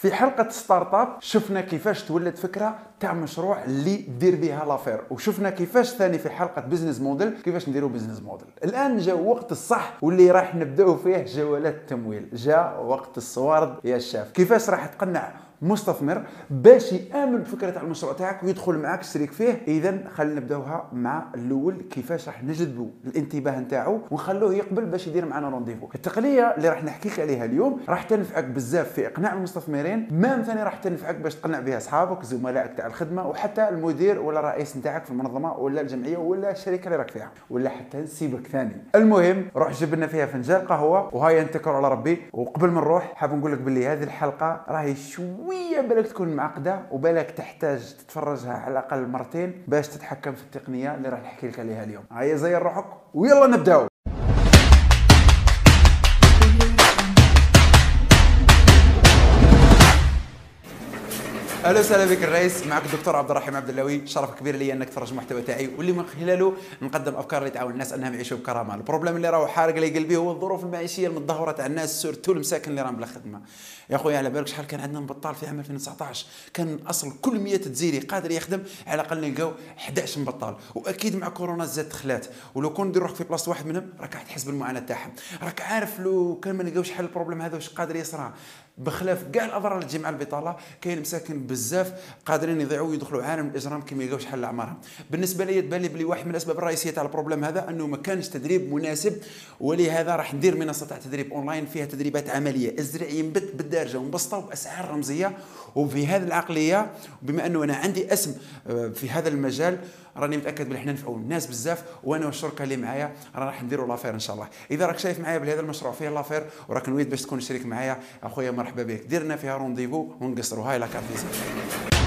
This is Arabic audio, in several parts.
في حلقة startup شفنا كيفاش تولد فكرة تاع مشروع اللي دير بها l'affaire. وشفنا كيفاش ثاني في حلقة business model كيفاش نديروا business model الآن جا وقت الصح واللي راح نبدأو فيه جولات التمويل. جا وقت الصوارد يا الشاف. كيفاش راح تقنع مستثمر باش يأمن بفكرة تاع المشروع تاعك ويدخل معاك شريك فيه. اذا خلينا نبدأوها مع الأول كيفاش راح نجذبوا الانتباه نتاعو ونخلوه يقبل باش يدير معنا rendez-vous التقنيه اللي راح نحكي لك عليها اليوم راح تنفعك بزاف في إقناع المستثمرين même ثاني راح تنفعك باش تقنع بها أصحابك زملائك تاع الخدمة وحتى المدير ولا الرئيس نتاعك في المنظمة ولا الجمعية ولا الشركة اللي راك فيها ولا حتى نسيبك ثاني. المهم روح جيب لنا فيها فنجان قهوة وهاي نتكر على ربي. وقبل ما نروح حاب نقول لك باللي هذه الحلقة راهي شوي شوية بالك تكون معقدة وبالك تحتاج تتفرجها على الأقل مرتين باش تتحكم في التقنية اللي راح نحكي لك عليها اليوم. هيا زير روحك؟ ويلا نبداو أهلا وسهلا بك الرئيس معك الدكتور عبد الرحيم عبد اللوي شرف كبير لي أنك تفرج المحتوى تاعي واللي من خلاله نقدم أفكار اللي تعاون الناس أنهم يعيشوا بكرامة. ال problème اللي راهو حارق لي قلبي هو الظروف المعيشية المتدهورة تاع الناس surtout المساكن اللي راهم بلا خدمة. يا خويا على بالك شحال كان عندنا مبطال في عام 2019 كان أصل كل 100 دزيري قادر يخدم على الأقل نلقاو 11 مبطال وأكيد مع كورونا زاد دخلات ولو كون ندير روحك في بلاصة واحد منهم راك راح تحس بالمعاناة تاعهم. راك عارف لو كان ما نلقاوش حل ال problème هذا واش قادر يصرى. بخلاف كاع الأضرار اللي تجي مع البطالة كاين مساكن بزاف قادرين يضيعوا ويدخلوا عالم الاجرام كي ما يلقاوش حل لأعمارهم. بالنسبة لي تبان لي بلي واحد من الأسباب الرئيسية تاع ال problème هذا أنه ما كانش تدريب مناسب ولهذا راح ندير منصة تاع تدريب أونلاين فيها تدريبات عملية. ازرع ينبت بالدارجة ومبسطة وبأسعار رمزية. وفي هذه العقلية بما أنه أنا عندي اسم آه، في هذا المجال راني متأكد بلي حنا نفعوا الناس بزاف وأنا والشركة اللي معايا راح نديروا l'affaire إن شاء الله. إذا راك شايف معايا بلي المشروع فيه l'affaire وراك نويت باش تكون شريك معايا أخويا مرحبا بك. ديرنا فيها rendez-vous ونقصروا هاي la carte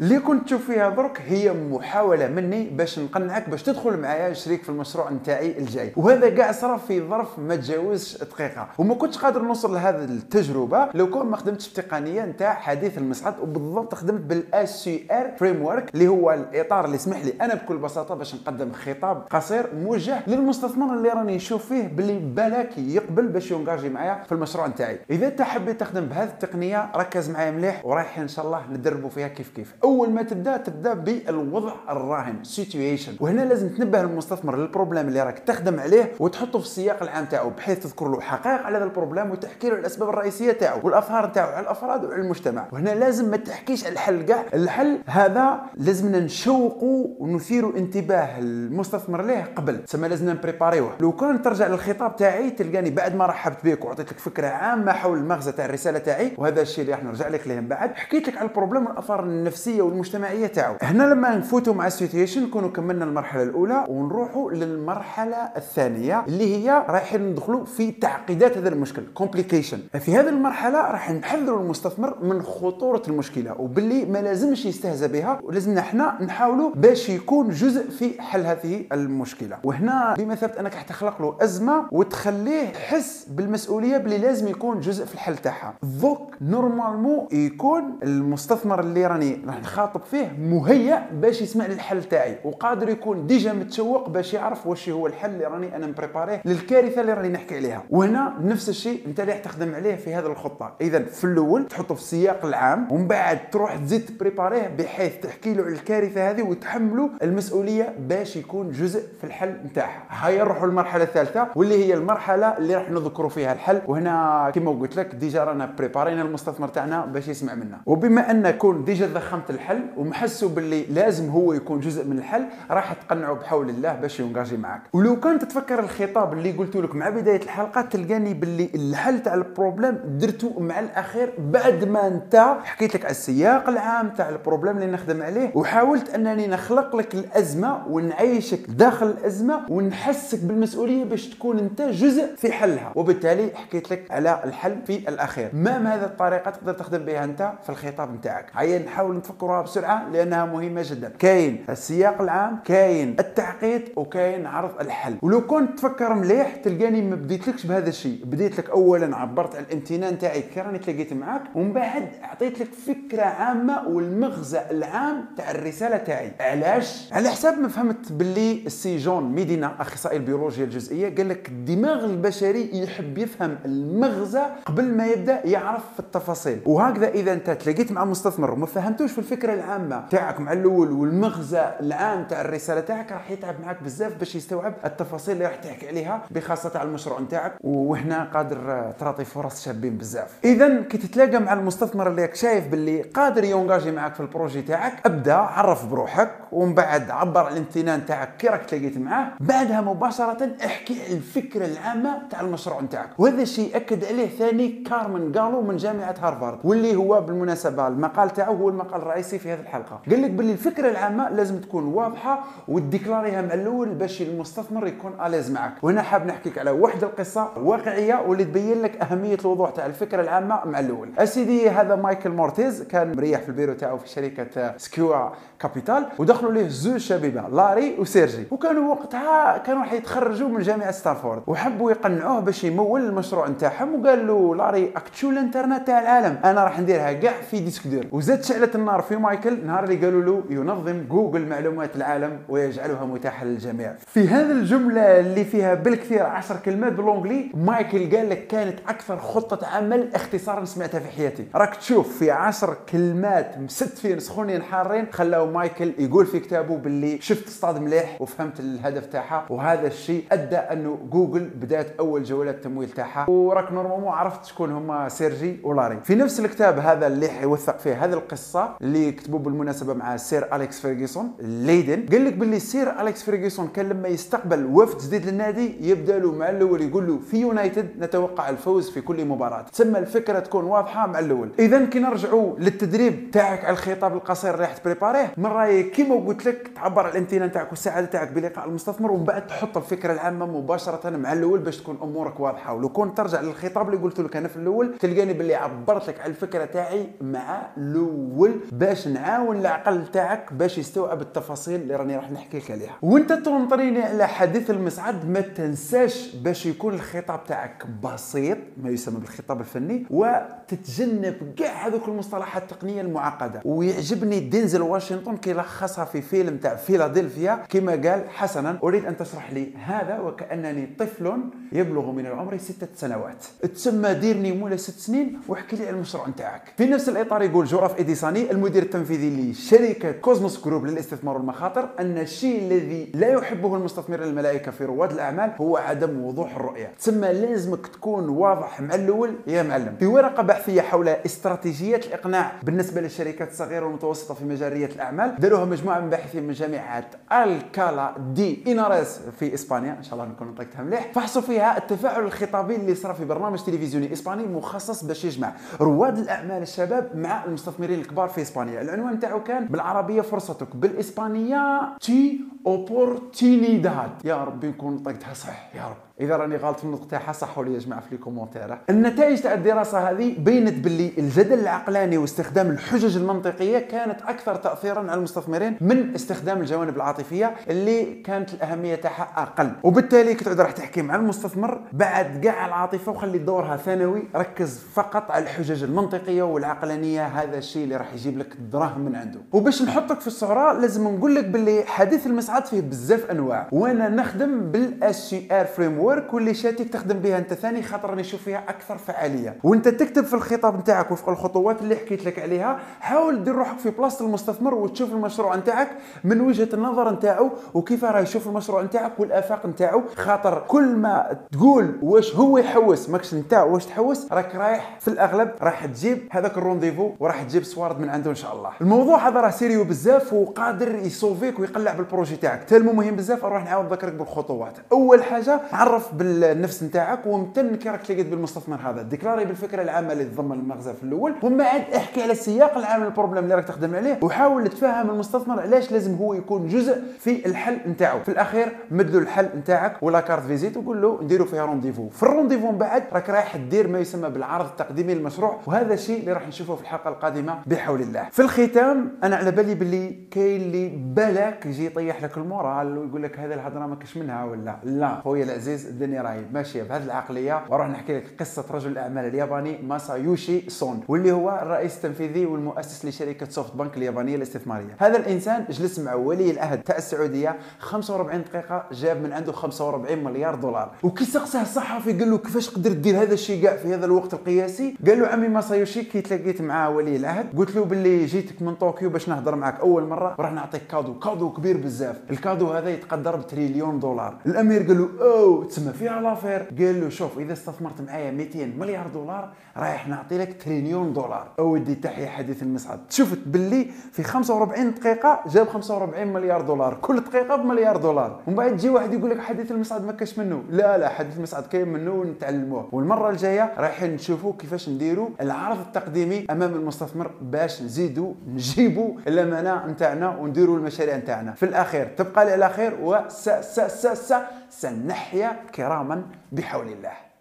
اللي كنت تشوف فيها درك هي محاولة مني باش نقنعك باش تدخل معايا شريك في المشروع نتاعي الجاي. وهذا كاع صرا في ظرف ما تجاوزش دقيقة. وما كنتش قادر نوصل لهذه التجربة لو كون ما خدمتش بتقنية نتاع حديث المصعد وبالضبط خدمت بال SCR framework اللي هو الإطار اللي يسمح لي أنا بكل بساطة باش نقدم خطاب قصير موجه للمستثمر اللي راني نشوف فيه باللي بالك يقبل باش يونجاجي معايا في المشروع نتاعي. إذا انت حبيت تخدم بهذه التقنية ركز معايا مليح ورايح إن شاء الله ندربوا فيها كيف كيف. أول ما تبدأ تبدأ بالوضع الراهن situation وهنا لازم تنبه المستثمر لل problème اللي راك تخدم عليه وتحطه في السياق العام تاعو بحيث تذكر له حقائق على هذا ال problème وتحكي له الأسباب الرئيسية تاعو والاثار تاعو على الأفراد وعلى المجتمع. وهنا لازم ما تحكيش على الحل كاع. الحل هذا لازمنا نشوقوا ونثيروا انتباه المستثمر ليه قبل. تسمى لازمنا ن préparer وه. لو كان ترجع للخطاب تاعي تلقاني بعد ما رحبت بك وعطيت لك فكرة عامة حول المغزى تاع الرسالة تاعي وهذا الشيء اللي راح نرجع لك ليه من بعد. حكيت لك على ال problème والاثار النفسية والمجتمعية المجتمعيه تاعو هنا لما نفوتوا مع ال situation نكونوا كملنا المرحلة الأولى ونروحوا للمرحلة الثانية اللي هي رايحين ندخلوا في تعقيدات هذا المشكل complication في هذه المرحلة راح نحذروا المستثمر من خطورة المشكلة وباللي ما لازمش يستهزأ بها ولازمنا إحنا نحاولوا باش يكون جزء في حل هذه المشكلة. وهنا بمثابه أنك تخلق له أزمة وتخليه يحس بالمسؤولية باللي لازم يكون جزء في الحل تاعها. دوك normalement يكون المستثمر اللي راني راح نخاطب فيه مهيأ باش يسمع الحل تاعي. وقادر يكون déjà متشوق باش يعرف واش هو الحل اللي راني أنا مبريباريه للكارثة اللي راني نحكي عليها. وهنا نفس الشيء أنت اللي تخدم عليه في هذه الخطة. إذا في الأول تحطه في السياق العام ومن بعد تروح تزيد تبريباريه بحيث تحكي له على الكارثة هذه وتحمله المسؤولية باش يكون جزء في الحل نتاعها. هيا نروحوا للمرحلة الثالثة واللي هي المرحلة اللي راح نذكروا فيها الحل. وهنا كما قلت لك déjà رانا بريبارينا المستثمر تاعنا باش يسمع منا. وبما أن كون ديجا ضخمت الحل ومحسوا باللي لازم هو يكون جزء من الحل راح تقنعوا بحول الله باش يونجاجي معك ولو كان تتفكر الخطاب اللي قلت لك مع بداية الحلقة تلقاني باللي الحل تاع ال problème درته مع الأخير بعد ما انت حكيت لك على السياق العام تاع ال problème اللي نخدم عليه وحاولت أنني نخلق لك الأزمة ونعيشك داخل الأزمة ونحسك بالمسؤولية باش تكون أنت جزء في حلها. وبالتالي حكيت لك على الحل في الأخير. ما هذه الطريقة تقدر تخدم بها أنت في الخطاب نتاعك؟ هيا نحاول نتفكر نذكرها بسرعة لأنها مهمة جدا. كاين السياق العام كاين التعقيد وكاين عرض الحل ولو كنت تفكر مليح تلقاني ما بديتلكش بهذا الشيء. بديت لك اولا عبرت على الامتنان تاعي كي راني تلاقيت معاك ومن بعد اعطيت لك فكرة عامة والمغزى العام تاع الرسالة تاعي. علاش؟ على حساب ما فهمت باللي السي جون ميدينا أخصائي البيولوجيا الجزيئية قال لك الدماغ البشري يحب يفهم المغزى قبل ما يبدأ يعرف في التفاصيل. وهكذا إذا أنت تلاقيت مع مستثمر وما فهمتوش في الفكرة العامة تاعك مع الأول والمغزى العام تاع الرسالة تاعك راح يتعب معك بزاف باش يستوعب التفاصيل اللي راح تحكي عليها بخاصة تاع المشروع نتاعك. وهنا قادر تعطي فرص شابين بزاف. اذا كي تتلاقى مع المستثمر اللي شايف باللي قادر يونجاجي معك في ال projet تاعك أبدأ عرف بروحك ومن بعد عبر على الامتنان تاعك كي راك تلاقيت معاه. بعدها مباشرة احكي الفكرة العامة تاع المشروع نتاعك. وهذا الشيء اكد عليه ثاني كارمن غالو من جامعة هارفارد واللي هو بالمناسبة المقال تاعو هو المقال الرئيسي في هذه الحلقة. قال لك باللي الفكرة العامة لازم تكون واضحة وتديكلاريها مع الأول باش المستثمر يكون à l'aise معك. وهنا حاب نحكيلك على واحد القصة واقعية واللي تبين لك أهمية الوضوح تاع الفكرة العامة مع الأول. أسيدي هذا مايكل موريتز كان مريح في البيرو تاعو في شركة سيكويا كابيتال ودخلوا ليه زوج شبيبة لاري وسيرجي. وكانوا وقتها كانوا راح يتخرجوا من جامعة ستانفورد وحبوا يقنعوه باش يمول المشروع نتاعهم وقال له لاري اكتشو الانترنت تاع العالم أنا راح نديرها كاع في disque dur. وزاد شعلت النار في مايكل نهار اللي قالوا له ينظم جوجل معلومات العالم ويجعلها متاحة للجميع. في هذه الجملة اللي فيها بالكثير عشر كلمات بال anglais مايكل قال لك كانت أكثر خطة عمل اختصارا سمعتها في حياتي. راك تشوف في عشر كلمات مستفين سخونين حارين خلاو مايكل يقول في كتابه باللي شفت اصطاد مليح وفهمت الهدف تاعها وهذا الشيء أدى أنه جوجل بدأت أول جولات تمويل تاعها. وراك normalement عرفت شكون هما سيرجي ولاري. في نفس الكتاب هذا اللي حيوثق فيه هذه القصة اللي كتبوا بالمناسبة مع سير أليكس فيرجسون Leading. قال لك باللي سير أليكس فيرجسون كان لما يستقبل وفد جديد للنادي يبدأ له مع الأول يقول له في يونايتد نتوقع الفوز في كل مباراة. تسمى الفكرة تكون واضحة مع الأول. إذا كي نرجعوا للتدريب تاعك على الخطاب القصير اللي راح تبريباريه من رايي كيما قلت لك تعبر على الامتنان تاعك والسعادة تاعك بلقاء المستثمر ومن بعد تحط الفكرة العامة مباشرة مع الأول باش تكون أمورك واضحة. ولو كنت ترجع للخطاب اللي قلت لك أنا في الأول تلقاني باللي عبرت لك على الفكرة تاعي مع الأول. باش نعاون العقل تاعك باش يستوعب التفاصيل اللي راني راح نحكي لك عليها. وانت تنطريني على حديث المصعد ما تنساش باش يكون الخطاب تاعك بسيط ما يسمى بالخطاب الفني وتتجنب كاع هذوك المصطلحات التقنية المعقدة. ويعجبني دينزل واشنطن كيلخصها في فيلم تاع فيلادلفيا كما قال حسنا أريد أن تشرح لي هذا وكأنني طفل يبلغ من العمر ستة سنوات. تسمى ديرني مولا ست سنين واحكي لي على المشروع نتاعك. في نفس الإطار يقول جوراف إديساني المدير التنفيذي لشركة كوزموس جروب للاستثمار والمخاطر أن الشيء الذي لا يحبه المستثمرين الملائكة في رواد الأعمال هو عدم وضوح الرؤية. تسمى لازمك تكون واضح مع الأول يا معلم. في ورقة بحثية حول استراتيجيات الإقناع بالنسبة للشركات الصغيرة والمتوسطة في مجاليه الأعمال داروها مجموعة من باحثين من جامعة الكالا دي اناريس في إسبانيا. إن شاء الله نكون نطقتها مليح. فحصوا فيها التفاعل الخطابي اللي صار في برنامج تلفزيوني إسباني مخصص باش يجمع رواد الأعمال الشباب مع المستثمرين الكبار في إسبانيا. العنوان تاعو كان بالعربية فرصتك بالإسبانية Tu oportunidad. يا ربي نكون نطقتها صح يا رب إذا راني غلط في النطق تاعها صحوا لي يا جماعة في les commentaires. النتائج تاع الدراسة هذه بينت باللي الجدل العقلاني واستخدام الحجج المنطقية كانت أكثر تاثيرا على المستثمرين من استخدام الجوانب العاطفية اللي كانت الأهمية تاعها أقل. وبالتالي كنت راح تحكي مع المستثمر بعد كاع العاطفة وخلي دورها ثانوي ركز فقط على الحجج المنطقية والعقلانية هذا الشيء اللي راح يجيب لك الدراهم من عنده. وباش نحطك في الصورة لازم نقول لك باللي حديث المصعد فيه بزاف أنواع. وأنا نخدم بال SCR frame ورك واللي شاتيك تخدم بها أنت. ثاني خاطر راني نشوف فيها أكثر فعالية. وأنت تكتب في الخطاب نتاعك وفق الخطوات اللي حكيت لك عليها حاول دير روحك في بلاصة المستثمر وتشوف المشروع نتاعك من وجهة النظر نتاعو وكيف راه يشوف المشروع نتاعك والآفاق نتاعو. خاطر كل ما تقول واش هو يحوس ماكش نتا واش تحوس راك رايح في الأغلب راح تجيب هذاك ال rendez-vous وراح تجيب سوارد من عنده إن شاء الله. الموضوع هذا راه sérieux بزاف وقادر يسوفيك ويقلع بال projet تاعك. tellement مهم بزاف نروح نعاود نذكرك بالخطوات. أول حاجة عرف اعترف بالنفس نتاعك وامتن كي راك تلاقيت بالمستثمر هذا. ديكلاري بالفكرة العامة اللي تضمن المغزى في الأول ومن بعد احكي على السياق العام لل problème اللي راك تخدم عليه وحاول تفهم المستثمر علاش لازم هو يكون جزء في الحل نتاعو. في الأخير مد له الحل نتاعك ولا carte visite وقول له نديروا فيها rendez-vous في ال rendez-vous من بعد راك رايح دير ما يسمى بالعرض التقديمي للمشروع وهذا الشيء اللي راح نشوفه في الحلقة القادمة بحول الله. في الختام أنا على بالي باللي كاين اللي بالك يجي يطيح لك ال moral ويقول لك هذا الهضرة ما كاش منها ولا لا. خويا العزيز الدنيا راهي. ماشيه بهذه العقلية وراح نحكي لك قصة رجل الأعمال الياباني ماسايوشي سون واللي هو الرئيس التنفيذي والمؤسس لشركة سوفت بنك اليابانية الاستثمارية. هذا الإنسان جلس مع ولي العهد تاع السعودية 45 دقيقة جاب من عنده 45 مليار دولار. وكي سقساه الصحفي قال له كيفاش قدرت دير هذا الشيء كاع في هذا الوقت القياسي؟ قال له عمي ماسايوشي كي تلاقيت مع ولي العهد قلت له باللي جيتك من طوكيو باش نهضر معك أول مرة وراح نعطيك cadeau cadeau كبير بزاف. ال cadeau هذا يتقدر بتريليون دولار. الأمير قال له أو تسمى فيها l'affaire قال له شوف اذا استثمرت معايا 200 مليار دولار رايح نعطي لك تريليون دولار اودي تحية حديث المصعد شفت باللي في 45 دقيقه جاب 45 مليار دولار كل دقيقه بمليار دولار ومن بعد يجي واحد يقول لك حديث المصعد ما كاش منه لا لا حديث المصعد كاين منه ونتعلموه والمرة الجايه رايحين نشوفوا كيفاش نديروا العرض التقديمي امام المستثمر باش نزيدوا نجيبوا الامانه نتاعنا ونديروا المشاريع نتاعنا في الاخير تبقى لي على خير وس س س س سنحيا كراما بحول الله.